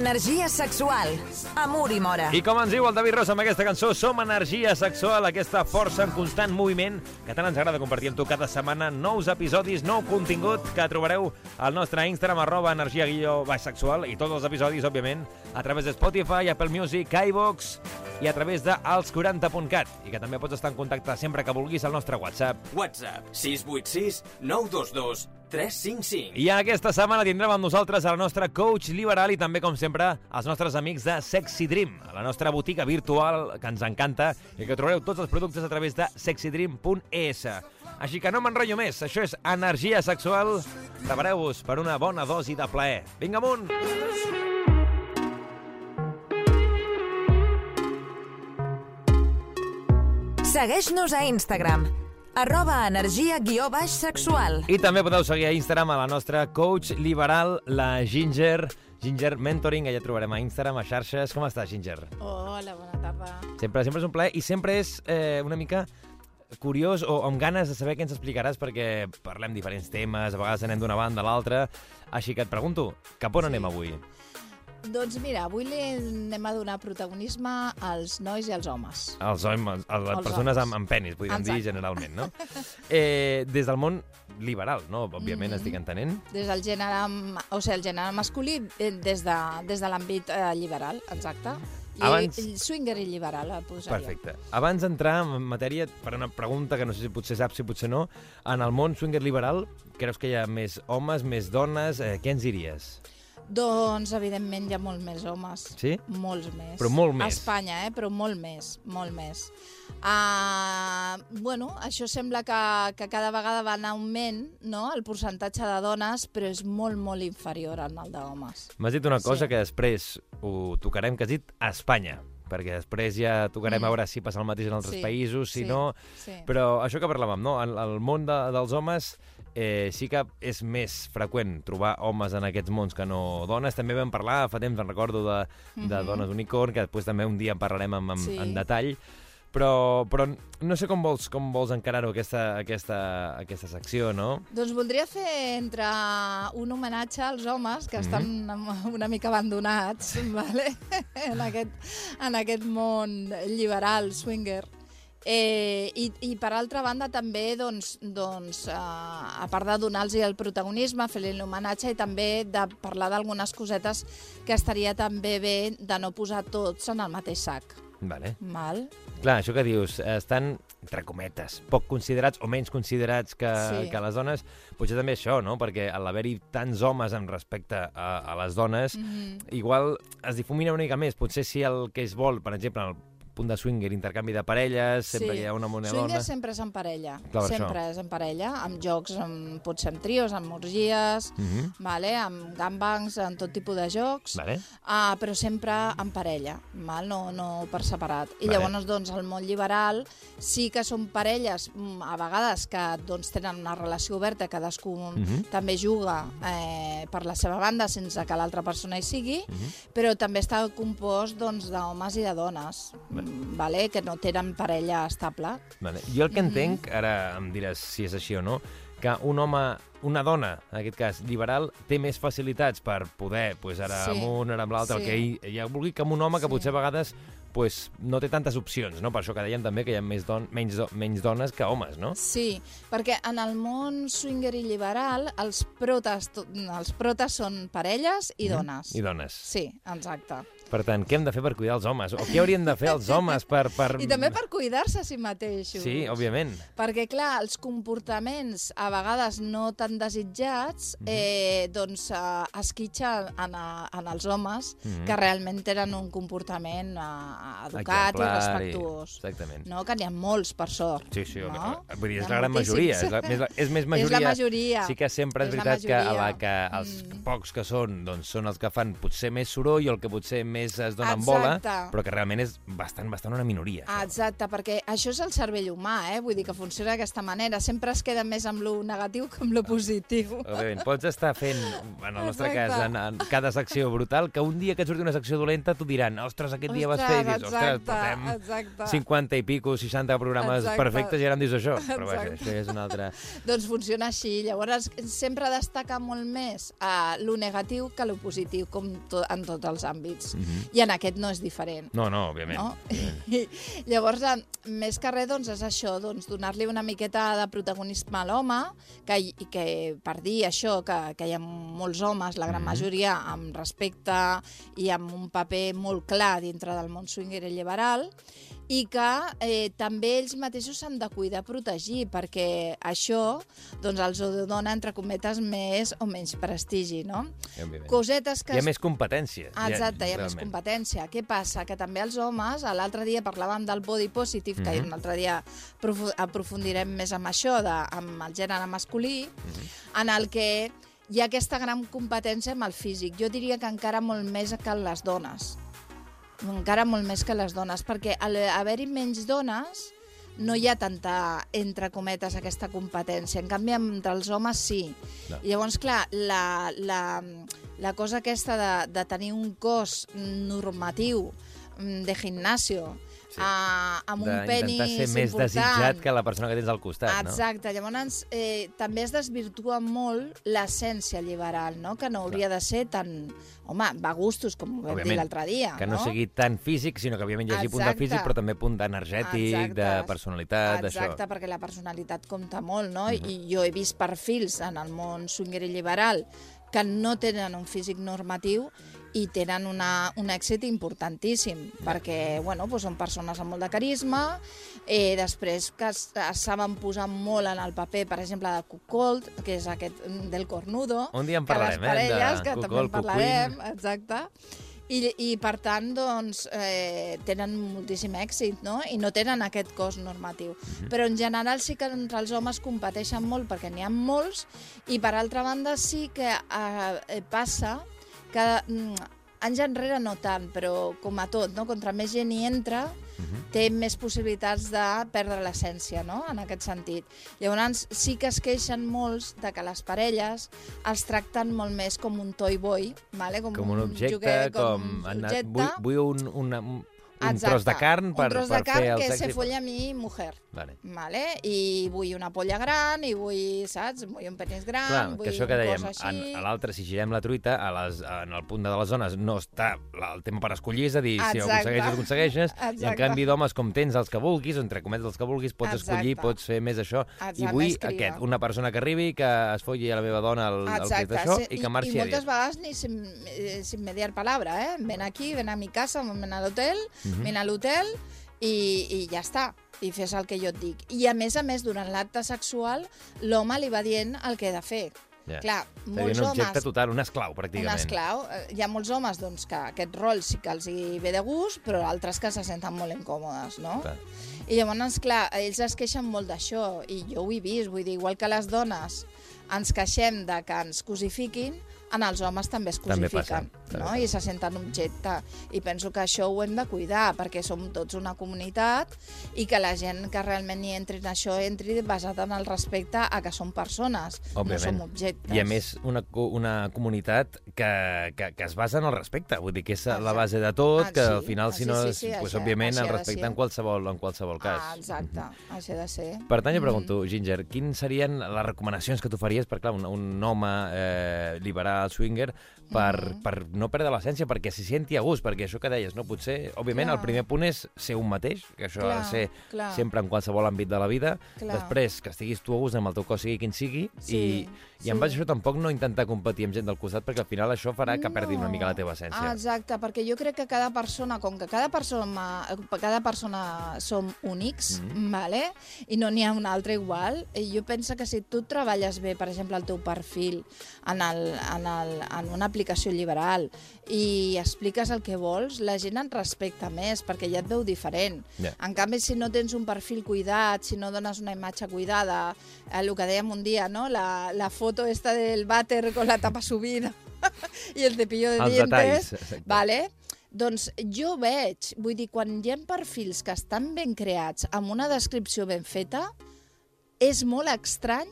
Energia sexual. Amor i mora. I com ens diu el David Rosa amb aquesta cançó, som energia sexual, aquesta força en constant moviment que tant ens agrada compartir amb tu cada setmana nous episodis, nou contingut que trobareu al nostre Instagram, arroba energia guió baix sexual, i tots els episodis, òbviament, a través de Spotify, Apple Music, iVox i a través de als40.cat, i que també pots estar en contacte sempre que vulguis al nostre WhatsApp. WhatsApp 686 922 355. I aquesta setmana tindrem amb nosaltres a la nostra coach liberal i també, com sempre, els nostres amics de Sexy Dream, la nostra botiga virtual que ens encanta i que trobareu tots els productes a través de sexydream.es. Així que no m'enrotllo més, això és energia sexual. Prepareu-vos per una bona dosi de plaer. Vinga amunt! Segueix-nos a Instagram. Arroba energia guió baix sexual. I també podeu seguir a Instagram a la nostra coach liberal, la Ginger, Ginger Mentoring, ella trobarem a Instagram, a xarxes. Com estàs, Ginger? Hola, bona tarda. Sempre, sempre és un plaer i sempre és eh, una mica curiós o amb ganes de saber què ens explicaràs perquè parlem diferents temes, a vegades anem d'una banda a l'altra, així que et pregunto, cap on Sí. anem avui? Doncs mira, avui li anem a donar protagonisme als nois i als homes. Els homes, a les Els persones homes. amb, amb penis, podríem dir Exacte. generalment, no? Eh, des del món liberal, no? Òbviament, Mhm. estic entenent. Des del gènere, o sigui, el gènere masculí, eh, des de, des de l'àmbit eh, liberal, exacte. I, Abans- i swinger i liberal, el posaria. Perfecte. Abans d'entrar en matèria, per una pregunta que no sé si potser saps, si potser no, en el món swinger liberal, creus que hi ha més homes, més dones? Eh, què ens diries? Doncs, evidentment, hi ha molt més homes. Sí? Molts més. Però molt més. A Espanya, eh? però molt més, molt més. Uh, bueno, això sembla que, que cada vegada va en augment, no?, el percentatge de dones, però és molt, molt inferior al d'homes. M'has dit una cosa Sí. que després ho tocarem, que has dit a Espanya, perquè després ja tocarem Mm. a veure si passa el mateix en altres Sí, països, si sí, no... sí. Però això que parlàvem, no? En el món de, dels homes eh, sí que és més freqüent trobar homes en aquests mons que no dones. També vam parlar, fa temps, en recordo, de, de Mhm. dones unicorn, que després també un dia en parlarem amb, amb, Sí. en detall. Però, però no sé com vols, com vols encarar-ho, aquesta, aquesta, aquesta secció, no? Doncs voldria fer entre un homenatge als homes que estan Mhm. una mica abandonats vale? en, aquest, en aquest món liberal, swinger, Eh, i, I per altra banda també doncs, doncs, eh, a part de donar-los el protagonisme, fer-li l'homenatge i també de parlar d'algunes cosetes que estaria també bé de no posar tots en el mateix sac. Vale. Val? Clar, això que dius, estan, entre cometes, poc considerats o menys considerats que, Sí. que les dones, potser també això, no? Perquè a l'haver-hi tants homes en respecte a, a les dones, Mhm. igual es difumina una mica més. Potser si el que es vol, per exemple, en el punt de swinger, intercanvi de parelles, sempre que hi ha una moneda Swinger sempre és en parella. Clar, sempre és en parella, amb jocs, amb, pot ser amb trios, amb orgies, Mhm. vale? amb gangbangs, amb tot tipus de jocs, Vale. ah, però sempre en parella, val? No, no per separat. I Vale. llavors, doncs, el món liberal sí que són parelles, mm, a vegades, que doncs, tenen una relació oberta, cadascú Mhm. també juga eh, per la seva banda sense que l'altra persona hi sigui, Mhm. però també està compost doncs, d'homes i de dones, vale? que no tenen parella estable. Vale. Jo el que Mhm. entenc, ara em diràs si és així o no, que un home, una dona, en aquest cas liberal, té més facilitats per poder, pues, ara Sí. amb un, ara amb l'altre, el Sí. que hi, hi ha vulgui que amb un home que Sí. potser a vegades pues, no té tantes opcions, no? Per això que dèiem també que hi ha més don menys, do menys dones que homes, no? Sí, perquè en el món swinger i liberal els protes, els protes són parelles i Mhm. dones. I dones. Sí, exacte. Per tant, què hem de fer per cuidar els homes? O què haurien de fer els homes per... per... I també per cuidar-se a si mateixos. Sí, òbviament. Perquè, clar, els comportaments a vegades no tan desitjats Mhm. eh, doncs eh, esquitxen en, a, en els homes Mhm. que realment tenen un comportament eh, educat Exemplar i respectuós. Exactament. No? Que n'hi ha molts, per sort. Sí, sí, no? vull dir, és la gran majoria. És, la, més, és més majoria. És la majoria. Sí que sempre és, És la veritat que, a la que els Mm. pocs que són doncs, són els que fan potser més soroll o el que potser més es donen bola, Exacte. però que realment és bastant, bastant una minoria. Això. exacte, perquè això és el cervell humà, eh? vull dir que funciona d'aquesta manera. Sempre es queda més amb lo negatiu que amb lo positiu. Òbviament, pots estar fent, en el nostre Exacte. cas, en, en cada secció brutal, que un dia que et surti una secció dolenta t'ho diran, ostres, aquest dia vas Ostres, fer, i dius, ostres, exacte, portem exacte. 50 i pico, 60 programes Exacte. perfectes i ara em dius això. Però vaja, Exacte. això és una altra... Doncs funciona així. Llavors, sempre destaca molt més uh, lo negatiu que lo positiu, com to en tots els àmbits. I en aquest no és diferent. No, no, òbviament. No? I, llavors, més que res, doncs, és això, doncs, donar-li una miqueta de protagonisme a l'home, que, i que per dir això, que, que hi ha molts homes, la gran majoria, amb respecte i amb un paper molt clar dintre del món swinger i liberal, i que eh, també ells mateixos s'han de cuidar, protegir, perquè això doncs, els dona, entre cometes, més o menys prestigi, no? Cosetes que... Hi ha més competència. Ah, Exacte, hi ha més realment. competència. Què passa? Que també els homes, l'altre dia parlàvem del body positive, que Mhm. un altre dia profu- aprofundirem més amb això, de, amb el gènere masculí, Mhm. en el que hi ha aquesta gran competència amb el físic. Jo diria que encara molt més que en les dones. Encara molt més que les dones, perquè al haver-hi menys dones no hi ha tanta, entre cometes, aquesta competència. En canvi, entre els homes sí. I llavors, clar, la, la, la cosa aquesta de, de tenir un cos normatiu mm, de gimnasio, Sí. a, amb un penis ser més important, desitjat que la persona que tens al costat, Exacte, llavors eh, també es desvirtua molt l'essència liberal, no? que no hauria de ser tan... Home, va a gustos, com vam dir Òbviament, l'altre dia. no? Que no, no sigui tan físic, sinó que òbviament hi hagi punt de Exacte. físic, però també punt energètic, Exacte. de personalitat, d'això. Exacte, perquè la personalitat compta molt, no? Mhm. I jo he vist perfils en el món swinger i liberal que no tenen un físic normatiu i tenen una, un èxit importantíssim, perquè bueno, doncs són persones amb molt de carisma, eh, després que es, es saben posar molt en el paper, per exemple, de Cuckold, que és aquest mm, del cornudo, Un dia en que les parlarem, eh, parelles, de que també Cuckold, en parlarem, exacte, i, i per tant, doncs, eh, tenen moltíssim èxit, no? I no tenen aquest cos normatiu. Però en general sí que entre els homes competeixen molt perquè n'hi ha molts i per altra banda sí que eh, passa que mm, anys enrere no tant, però com a tot, no? contra més gent hi entra, té més possibilitats de perdre l'essència, no?, en aquest sentit. Llavors, sí que es queixen molts de que les parelles els tracten molt més com un toy boy, vale? com, Com un objecte, joguer, com... un han anat- objecte. Vull, vull un, una, un, un Exacte. tros de carn per, un tros per de carn fer el que sexy. se folla a mi mujer. Vale. Vale? I vull una polla gran, i vull, saps? Vull un penis gran, Clar, vull que això que dèiem, en, a l'altre, si girem la truita, a les, en el punt de les zones no està el tema per escollir, és a dir, si ho Exacte. aconsegueixes, ho aconsegueixes, i en Exacte. canvi d'homes com tens els que vulguis, o entre cometes els que vulguis, pots Exacte. escollir, pots fer més això, i Exacte, vull més criba. aquest, una persona que arribi, que es folli a la meva dona el, el que és d'això, sí, i que marxi I a moltes vegades ni sin, eh, sin mediar palabra, eh? Ven aquí, ven a mi casa, ven a l'hotel, Mhm. ven a l'hotel i, i ja està, i fes el que jo et dic. I a més a més, durant l'acte sexual, l'home li va dient el que he de fer. Ja. Clar, Seria molts un objecte homes... total, un esclau, Un pràcticament. esclau. Eh, Hi ha molts homes doncs, que aquest rol sí que els hi ve de gust, però altres que se senten molt incòmodes, no? Clar. I llavors, clar, ells es queixen molt d'això, i jo ho he vist, vull dir, igual que les dones ens queixem de que ens cosifiquin, en els homes també es També cosifiquen, passa, també no? I se senten objecte. I penso que això ho hem de cuidar, perquè som tots una comunitat i que la gent que realment hi entri en això entri basat en el respecte a que són persones, Òbviament. no som objectes. I a més, una, una comunitat que, que, que es basa en el respecte, vull dir que és la base de tot, Ah, que sí. al final, Ah, si sí, no, sí, sí, pues, així- òbviament, així el respecte en qualsevol, en qualsevol cas. Ah, exacte, així ha de ser. Per tant, jo Mm. pregunto, Ginger, quines serien les recomanacions que tu faries per, clar, un, un home eh, liberal, swinger, per, Mm. per no perdre l'essència, perquè s'hi senti a gust, perquè això que deies, no? Potser, òbviament, Clar. el primer punt és ser un mateix, que això ha Clar, de ser clar. sempre en qualsevol àmbit de la vida. Clar. Després, que estiguis tu a gust amb el teu cos, sigui quin sigui, Sí, i, i sí. base a això tampoc no intentar competir amb gent del costat, perquè al final això farà que perdi una mica la teva essència. Ah, exacte, perquè jo crec que cada persona, com que cada persona, cada persona som únics, Mm. vale? i no n'hi ha un altre igual, i jo penso que si tu treballes bé, per exemple, el teu perfil en, el, en, el, en una aplicació liberal i expliques el que vols, la gent et respecta més, perquè ja et veu diferent. Ja. En canvi, si no tens un perfil cuidat, si no dones una imatge cuidada, el que dèiem un dia, no? la, la foto esta del vàter con la tapa subida i el cepillo de Els dientes, detalls, exacte. vale? Doncs jo veig, vull dir, quan hi ha perfils que estan ben creats, amb una descripció ben feta, és molt estrany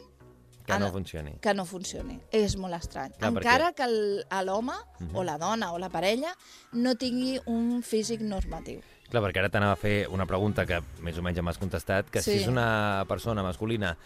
Que no funcioni. que no funcioni. És molt estrany. Clar, perquè- Encara que el- a l'home, o la dona, o la parella, no tingui un físic normatiu. Clar, perquè ara t'anava a fer una pregunta que més o menys ja m'has contestat, que Sí. si és una persona masculina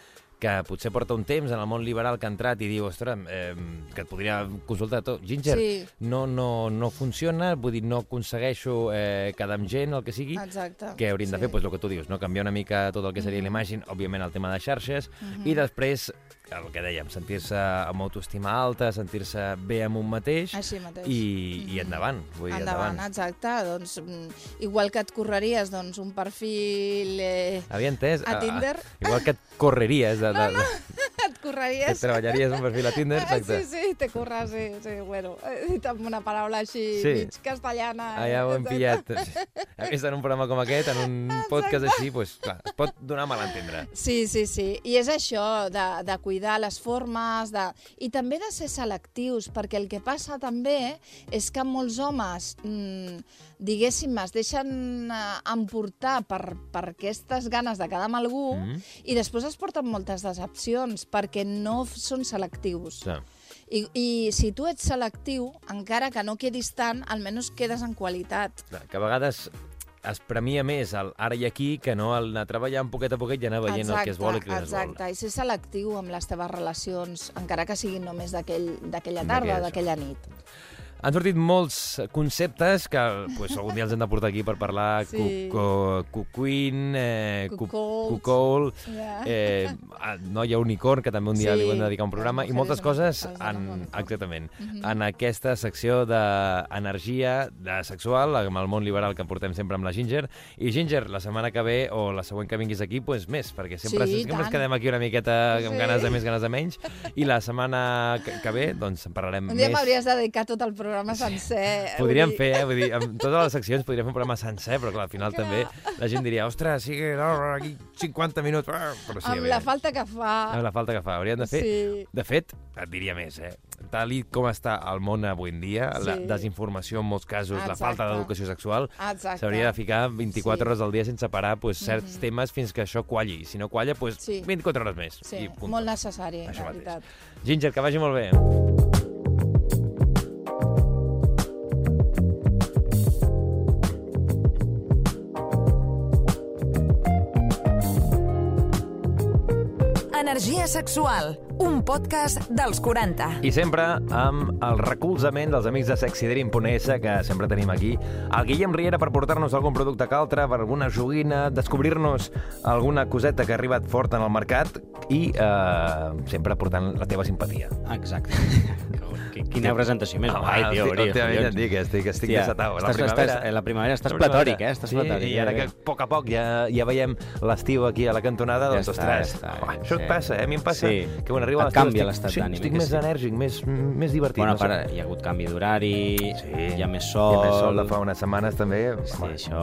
que potser porta un temps en el món liberal que ha entrat i diu, ostres, eh, que et podria consultar tot. Ginger, Sí. no, no, no funciona, vull dir, no aconsegueixo eh, quedar amb gent, el que sigui. Exacte. Què hauríem de Sí. fer? Pues el que tu dius, no? canviar una mica tot el que seria l'imatge, òbviament el tema de xarxes, i després el que dèiem, sentir-se amb autoestima alta, sentir-se bé amb un mateix, Així mateix. i, i endavant. Vull dir, Endavant, exacte. Doncs, mm, igual que et correries doncs, un perfil... Eh, Havia entès? A Tinder? igual que et correries de... de, No, no. de et que correries... treballaries un perfil a Tinder, Ah, exacte. Sí, sí, te curres, sí, sí, bueno, he dit amb una paraula així, Sí. mig castellana. Ah, ja ho hem exacte. pillat. A més, en un programa com aquest, en un podcast així, pues, clar, es pot donar mal a entendre. Sí, sí, sí. I és això, de, de cuidar les formes, de... i també de ser selectius, perquè el que passa també és que molts homes, mmm, diguéssim, es deixen eh, emportar per, per aquestes ganes de quedar amb algú Mhm. i després es porten moltes decepcions perquè no són selectius. Sí. I, I si tu ets selectiu, encara que no quedis tant, almenys quedes en qualitat. Clar, Que a vegades es premia més el ara i aquí que no el anar treballant poquet a poquet i anar veient el que es vol i el que es vol. exacte. I ser selectiu amb les teves relacions, encara que siguin només d'aquell- d'aquella tarda, d'aquella nit. Han sortit molts conceptes que pues, algun dia els hem de portar aquí per parlar Sí. cucuin, eh, cu- Cuckolds. cuckold, Ja. eh, ah, noia unicorn, que també un dia Sí, li hem de dedicar un programa, i moltes coses en, exactament, Mhm. en aquesta secció d'energia de sexual, amb el món liberal que portem sempre amb la Ginger. I Ginger, la setmana que ve o la següent que vinguis aquí, pues més, perquè sempre, Sí, sempre ens quedem aquí una miqueta amb Sí. ganes de més, ganes de menys, i la setmana que, que ve, doncs, en parlarem Un dia més. m'hauries de dedicar tot el programa sencer. Podríem vull dir- fer, eh? Vull dir, amb totes les seccions podríem fer un programa sencer, però clar, al final Clar. també la gent diria, ostres, sí que no, aquí 50 minuts, ah", però sí, amb hauríem- la falta que fa. amb la falta que fa. Hauríem de fer... Sí. De fet, et diria més, eh? Tal i com està el món avui en dia, la Sí. desinformació en molts casos, la Exacte. falta d'educació sexual, s'hauria de ficar 24 Sí. hores al dia sense parar pues, certs Mhm. temes fins que això qualli. Si no qualla, pues, Sí. 24 hores més. Sí, I punt. molt necessari, Això la mateix. veritat. Ginger, que vagi molt bé. Energia sexual, un podcast dels 40. I sempre amb el recolzament dels amics de sexydream.es que sempre tenim aquí. El Guillem Riera per portar-nos algun producte que altre, per alguna joguina, descobrir-nos alguna coseta que ha arribat fort en el mercat i eh, sempre portant la teva simpatia. Exacte. Qui- Quina presentació més guai, tio. Hòstia, últimament collons. et dic, estic, estic Hòstia, desatau. La estàs- primavera, estàs- la primavera estàs platòric, eh? Estàs sí, platòric, I ja ara que a poc a poc ja, ja veiem l'estiu aquí a la cantonada, Ja doncs, està, ostres, ja està, uah, ja això sé. et passa, eh? A mi em passa Sí. que quan arriba Et l'estiu canvia estic- l'estat sí, d'ànim, estic que més sí. enèrgic, més, més divertit. Bueno, no per, hi ha hagut canvi d'horari, Sí. hi ha més Hi sol... ha més sol de fa unes setmanes, també. Sí, Home, això,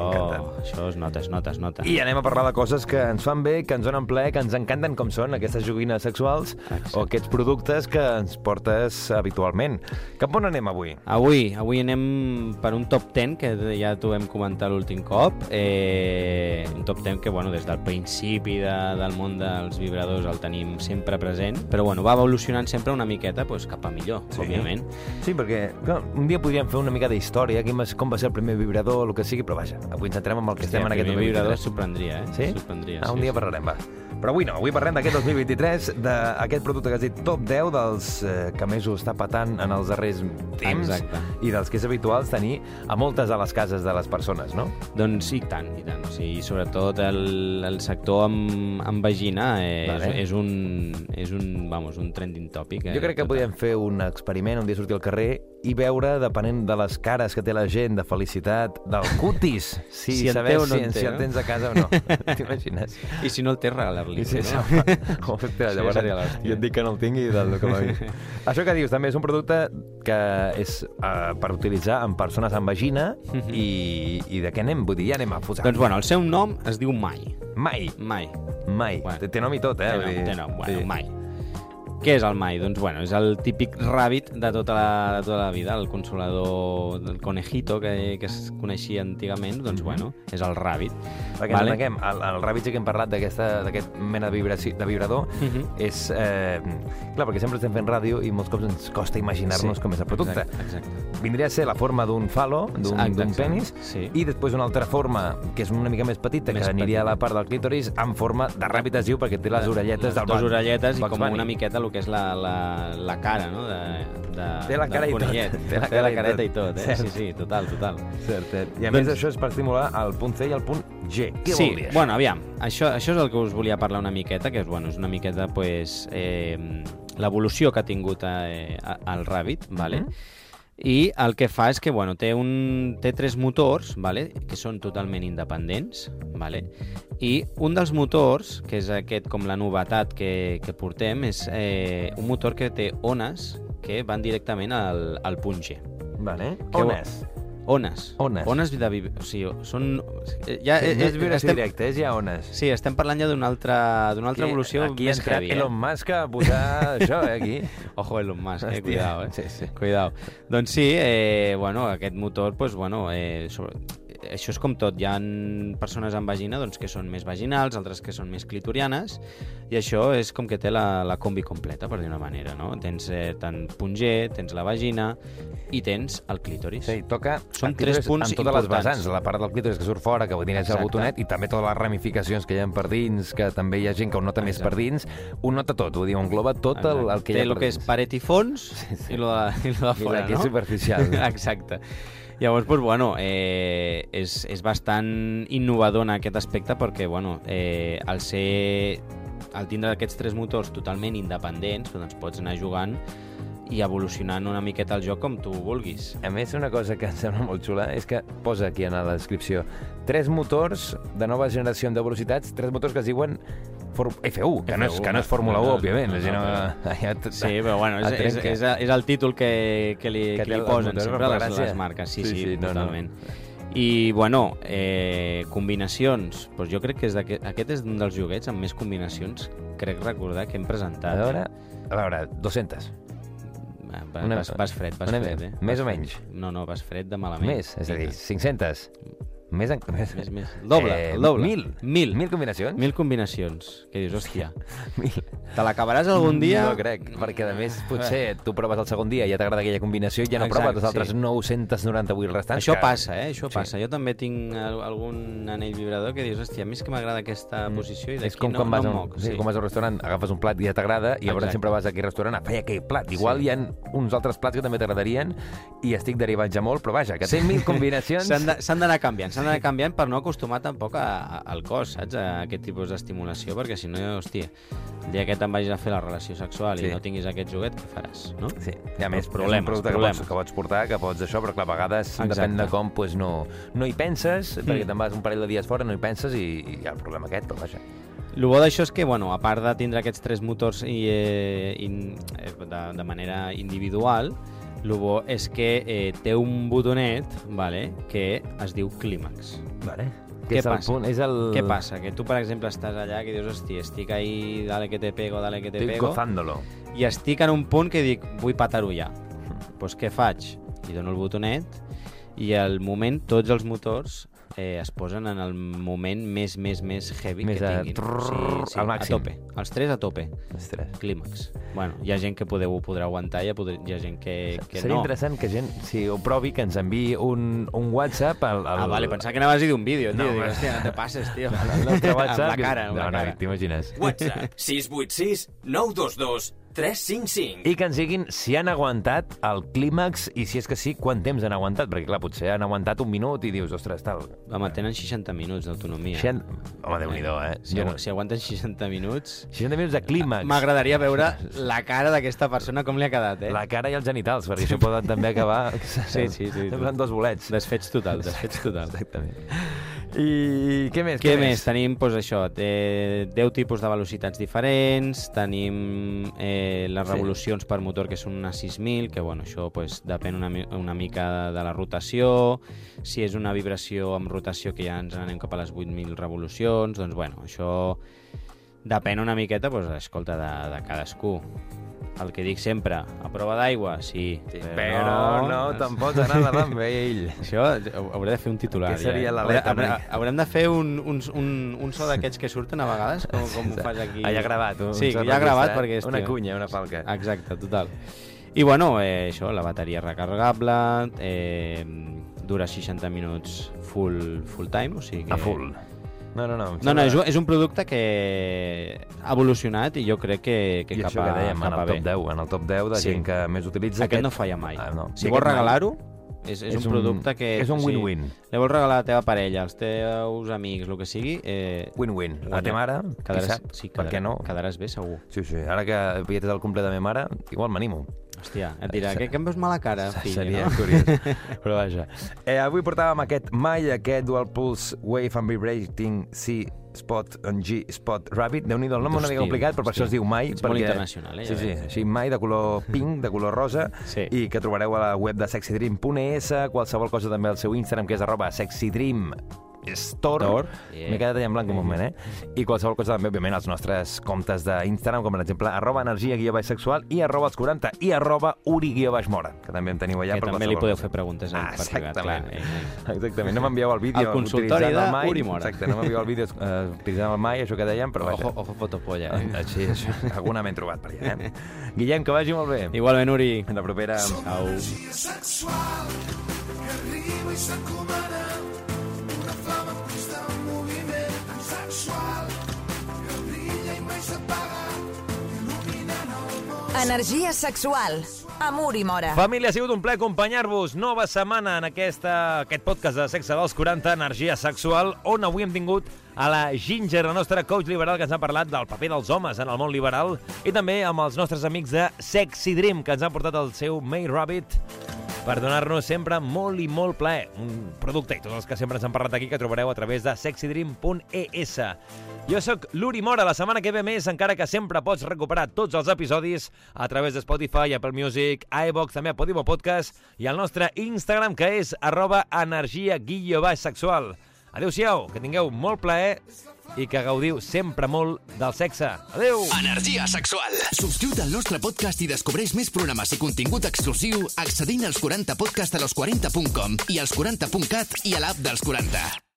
això es nota, es nota, es nota. I anem a parlar de coses que ens fan bé, que ens donen ple, que ens encanten, com són aquestes joguines sexuals Exacte. o aquests productes que ens portes habitualment. Cap on anem avui? Avui, avui anem per un top 10 que ja t'ho vam comentar l'últim cop. Eh, un top 10 que bueno, des del principi de, del món dels vibradors el tenim sempre present, però bueno, va evolucionant sempre una miqueta pues, cap a millor, Sí. òbviament. Sí, perquè clar, un dia podríem fer una mica d'història, quin va, com va ser el primer vibrador, el que sigui, però vaja, avui ens centrem en el que estem en el aquest primer vibrador 2023. sorprendria, eh? Sí? Sorprendria, Ah, un sí, dia sí. parlarem, va. Però avui no, avui parlem d'aquest 2023, d'aquest producte que has dit top 10 dels eh, que més ho està patant en els darrers temps Exacte. i dels que és habituals tenir a moltes de les cases de les persones, no? Doncs sí, i tant, i tant. O sigui, sobretot el, el sector amb, amb vagina eh, Vale. és, és, un, és un, vamos, un trending topic. Eh, Jo crec que total. podríem fer un experiment, un dia sortir al carrer i veure, depenent de les cares que té la gent, de felicitat, del cutis, si, Si saber no si, té, si el tens a casa o no. T'imagines? I si no el té, regalar-li. I si, no? no? Hòstia, llavors seria l'hòstia. jo et dic que no el tingui i del que m'ha dit. Això que dius també és un producte que és uh, per utilitzar amb persones amb vagina Mhm. i, i de què anem? Vull dir, ja anem a posar. Doncs bueno, el seu nom es diu Mai. Mai, Mai. mai. Bueno. Té, nom i tot, eh? Té nom, té nom, bueno, sí. Mai. Què és el mai? Doncs, bueno, és el típic Rabbit de tota la, de tota la vida, el consolador del conejito que, que es coneixia antigament, doncs, bueno, és el Rabbit. Perquè vale. entenguem, el, el Rabbit sí que hem parlat d'aquesta- d'aquest mena de, vibració, de vibrador, Mhm. és... Eh, clar, perquè sempre estem fent ràdio i molts cops ens costa imaginar-nos Sí, com és el producte. Exacte, exacte. Vindria a ser la forma d'un falo, d'un penis, Sí. i després una altra forma, que és una mica més petita, Més que aniria petita. a la part del clítoris, en forma de ràbit es diu, perquè té les orelletes les del dues orelletes i com Bunny. una miqueta el que és la, la, la cara, no? De, de, Té la cara i tot. conillet. Té la Té cara la careta tot. i tot, eh? Cert. Sí, sí, total, total. Cert, cert. I a Doncs- més això és per estimular el punt C i el punt G. Què sí, vol dir bueno, aviam, això, això és el que us volia parlar una miqueta, que és, bueno, és una miqueta, pues, eh, l'evolució que ha tingut eh, el Rabbit, vale? Mhm. I el que fa és que bueno, té, un, té tres motors vale? que són totalment independents vale? i un dels motors, que és aquest com la novetat que, que portem, és eh, un motor que té ones que van directament al, al punt G. Vale. Què On vol- és? Ones. Ones. Ones de... vib- O sigui, són... eh, Ja, No és vibració estem, directa, és ja ones. Sí, estem parlant ja d'una altra, d'una altra evolució aquí més heavy, eh? Elon Musk a posar això, eh, aquí. Ojo Elon Musk, eh? Hòstia, Cuidao, eh? sí, sí. Cuidao. Doncs sí, eh, bueno, aquest motor, pues, bueno, eh, sobre... això és com tot. Hi ha persones amb vagina doncs, que són més vaginals, altres que són més clitorianes, i això és com que té la, la combi completa, per dir una manera, no? Tens eh, tant punt G, tens la vagina i tens el clítoris. Sí, toca Són el tres punts en totes les importants. vessants, la part del clítoris que surt fora, que és el Exacte. botonet, i també totes les ramificacions que hi ha per dins, que també hi ha gent que ho nota més per dins, ho nota tot, vull dir, ho engloba tot el, el que hi té ha el per que és paret i fons i lo de, i lo de I fora, que no? és superficial. Exacte. Llavors, doncs, bueno, eh, és, és bastant innovador en aquest aspecte perquè, bueno, eh, al ser... al tindre aquests tres motors totalment independents, doncs pots anar jugant i evolucionant una miqueta el joc com tu vulguis. A més, una cosa que em sembla molt xula és que posa aquí en la descripció tres motors de nova generació de velocitats, tres motors que es diuen For F1, que no és, F1, que no és Fórmula 1, no, no, òbviament. no, a no, no, ja Sí, però bueno, és, és, és, és el títol que, que li, Que que li posen sempre per les, les marques. Sí, Sí, sí, sí, no, no. totalment. I, bueno, eh, combinacions. Doncs jo crec que és aquest és un dels joguets amb més combinacions, crec recordar, que hem presentat. A veure, Eh? a veure, 200. Ah, va- una- vas, vas fred, vas una fred, eh? més Vas o fred. menys? No, no, vas fred de malament. Més, és a dir, Vinga. 500. Més, en, més, Més, més. El doble, Eh, el doble. Mil. Mil. Mil combinacions? Mil combinacions. Que dius, hòstia, Mil. te l'acabaràs algun dia? No crec, perquè a més potser tu proves el segon dia i ja t'agrada aquella combinació i ja no Exacte, proves les altres sí. 998 restants. Això que- passa, eh? Això Sí. passa. Jo també tinc al- algun anell vibrador que dius, hòstia, a mi és que m'agrada aquesta posició i Mm. D'aquí no, quan vas, no a em un, moc. sí. com vas al restaurant, agafes un plat i ja t'agrada i llavors Exacte. sempre vas a aquell restaurant a fer aquell plat. Igual Sí. hi ha uns altres plats que també t'agradarien i estic derivant ja molt, però vaja, que té mil combinacions. S'han d'anar canviant, s'han d'anar canviant per no acostumar tampoc a, a, al cos, saps? A aquest tipus d'estimulació, perquè si no, hòstia, el dia que te'n vagis a fer la relació sexual Sí. i no tinguis aquest joguet, què faràs, no? Sí, i a més, Problemes, problemes, és un producte problemes. que pots, que pots portar, que pots això, però clar, a vegades, Exacte. depèn de com, pues, no, no hi penses, Mm. perquè te'n vas un parell de dies fora, no hi penses i, i hi ha el problema aquest, però vaja. El bo d'això és que, bueno, a part de tindre aquests tres motors i, eh, in, eh, de, de manera individual, el bo és que eh, té un botonet vale, que es diu Clímax. Vale. Què és el passa? punt, és el... Què passa? Que tu, per exemple, estàs allà que dius, hòstia, estic ahí, dale que te pego, dale que te Estic pego, gozándolo. i estic en un punt que dic, vull patar-ho ja. Doncs pues què faig? Li dono el botonet i al moment tots els motors eh, es posen en el moment més, més, més heavy Més que a- tinguin. trrr, sí, sí, al màxim. A tope. Els tres a tope. Ostres. Clímax. Bueno, hi ha gent que podeu, ho podrà aguantar, hi ha, podrà, hi ha gent que, que Seria no. interessant que gent, si ho provi, que ens enviï un, un WhatsApp al, al, Ah, vale, pensava que anaves a dir un vídeo, tio. No, Dic, hòstia, no te passes, tio. al nostre WhatsApp. amb la cara, amb no, la cara. no, t'imagines. WhatsApp 686 922 355. I que ens diguin si han aguantat el clímax i si és que sí, quant temps han aguantat, perquè clar, potser han aguantat un minut i dius, ostres, tal... Home, tenen 60 minuts d'autonomia. Xen... Home, déu-n'hi-do, eh? Si, Jo no- si aguanten 60 minuts... 60 minuts de clímax. M'agradaria veure la cara d'aquesta persona com li ha quedat, eh? La cara i els genitals, perquè això poden també acabar... Sí, sí, sí. Semblen dos bolets. Desfets total, desfets total. Exactament. I què més? Què més? Tenim, doncs això, eh, 10 tipus de velocitats diferents, tenim eh, les Sí. revolucions per motor que són unes 6.000, que bueno, això pues, depèn una, una mica de la rotació, si és una vibració amb rotació que ja ens anem cap a les 8.000 revolucions, doncs bueno, això depèn una miqueta, doncs, escolta, de, de cadascú. El que dic sempre, a prova d'aigua, sí, Sí, però no, te'n pots anar nedant amb ell. Això hauré de fer un titular. Què seria ja. la Hauré- letra, hauré- Enric? Haurem de fer un, un, un, un so d'aquests que surten a vegades, com, com ho fas aquí. Ja gravat. Un Sí, ja gravat perquè... eh? Una hòstia, cunya, una falca. Exacte, total. I bueno, eh, això, la bateria recarregable, eh, dura 60 minuts full, full time, o sigui que... A full. No, no, no. No, no, és un, és un producte que ha evolucionat i jo crec que, que I cap això que dèiem, cap en el top bé. 10, en el top 10 de Sí. gent que més utilitza Aquest no falla mai. Ah, no. Si vols aquest regalar-ho, és, és, un, producte que... És un o sigui, win-win. Li vols regalar a la teva parella, als teus amics, el que sigui... Eh, Win-win. A Guanya. ta mare, qui quedaràs, sap, sí, per què no? Quedaràs bé, segur. Sí, sí, ara que aviat és el cumple de ma mare, igual m'animo. Hòstia, et dirà, que, que em veus mala cara, fill, Seria no? curiós. Però vaja. Eh, avui portàvem aquest Mai, aquest Dual Pulse Wave and Vibrating C Spot and G Spot Rabbit. Déu-n'hi-do, el nom una Hosti, mica complicat, però per hosti. això es diu Mai. Ets molt internacional, eh, Sí, sí, així Mai, de color pink, de color rosa, Sí. i que trobareu a la web de sexydream.es, qualsevol cosa també al seu Instagram, que és arroba sexydream Store. Store, yeah. M'he quedat allà en blanc un moment, eh? I qualsevol cosa també, òbviament, als nostres comptes d'Instagram, com per exemple, arroba energia guió baix sexual i arroba els 40 i arroba uri guió baix mora, que també en teniu allà. que per també li podeu cosa. fer preguntes Ah, per privat, clar. exactament. Eh, eh. Exactament, no m'envieu el vídeo Al consultori utilitzant el de mai. Uri Mora. Exacte, no m'envieu el vídeo eh, utilitzant el mai, això que dèiem, però vaja. Ojo, ojo fotopolla, eh? Així, això, alguna m'he trobat per allà, eh? Guillem, que vagi molt bé. Igualment, Uri. En la propera... Au. energia sexual que arriba i s'encomana Energia sexual. Amor i mora. Família, ha sigut un plaer acompanyar-vos. Nova setmana en aquesta, aquest podcast de Sexe dels 40, Energia Sexual, on avui hem tingut a la Ginger, la nostra coach liberal, que ens ha parlat del paper dels homes en el món liberal, i també amb els nostres amics de Sexy Dream, que ens han portat el seu May Rabbit per donar-nos sempre molt i molt plaer. Un producte i tots els que sempre ens han parlat aquí que trobareu a través de sexydream.es. Jo sóc l'Uri Mora, la setmana que ve més, encara que sempre pots recuperar tots els episodis a través de Spotify, Apple Music, iVox, també a Podimo Podcast i al nostre Instagram, que és arroba energia guillo baix sexual. Adéu-siau, que tingueu molt plaer i que gaudiu sempre molt del sexe. Adéu! Energia sexual. Subscriu't al nostre podcast i descobreix més programes i contingut exclusiu accedint als 40podcast a los40.com i als 40.cat i a l'app dels 40.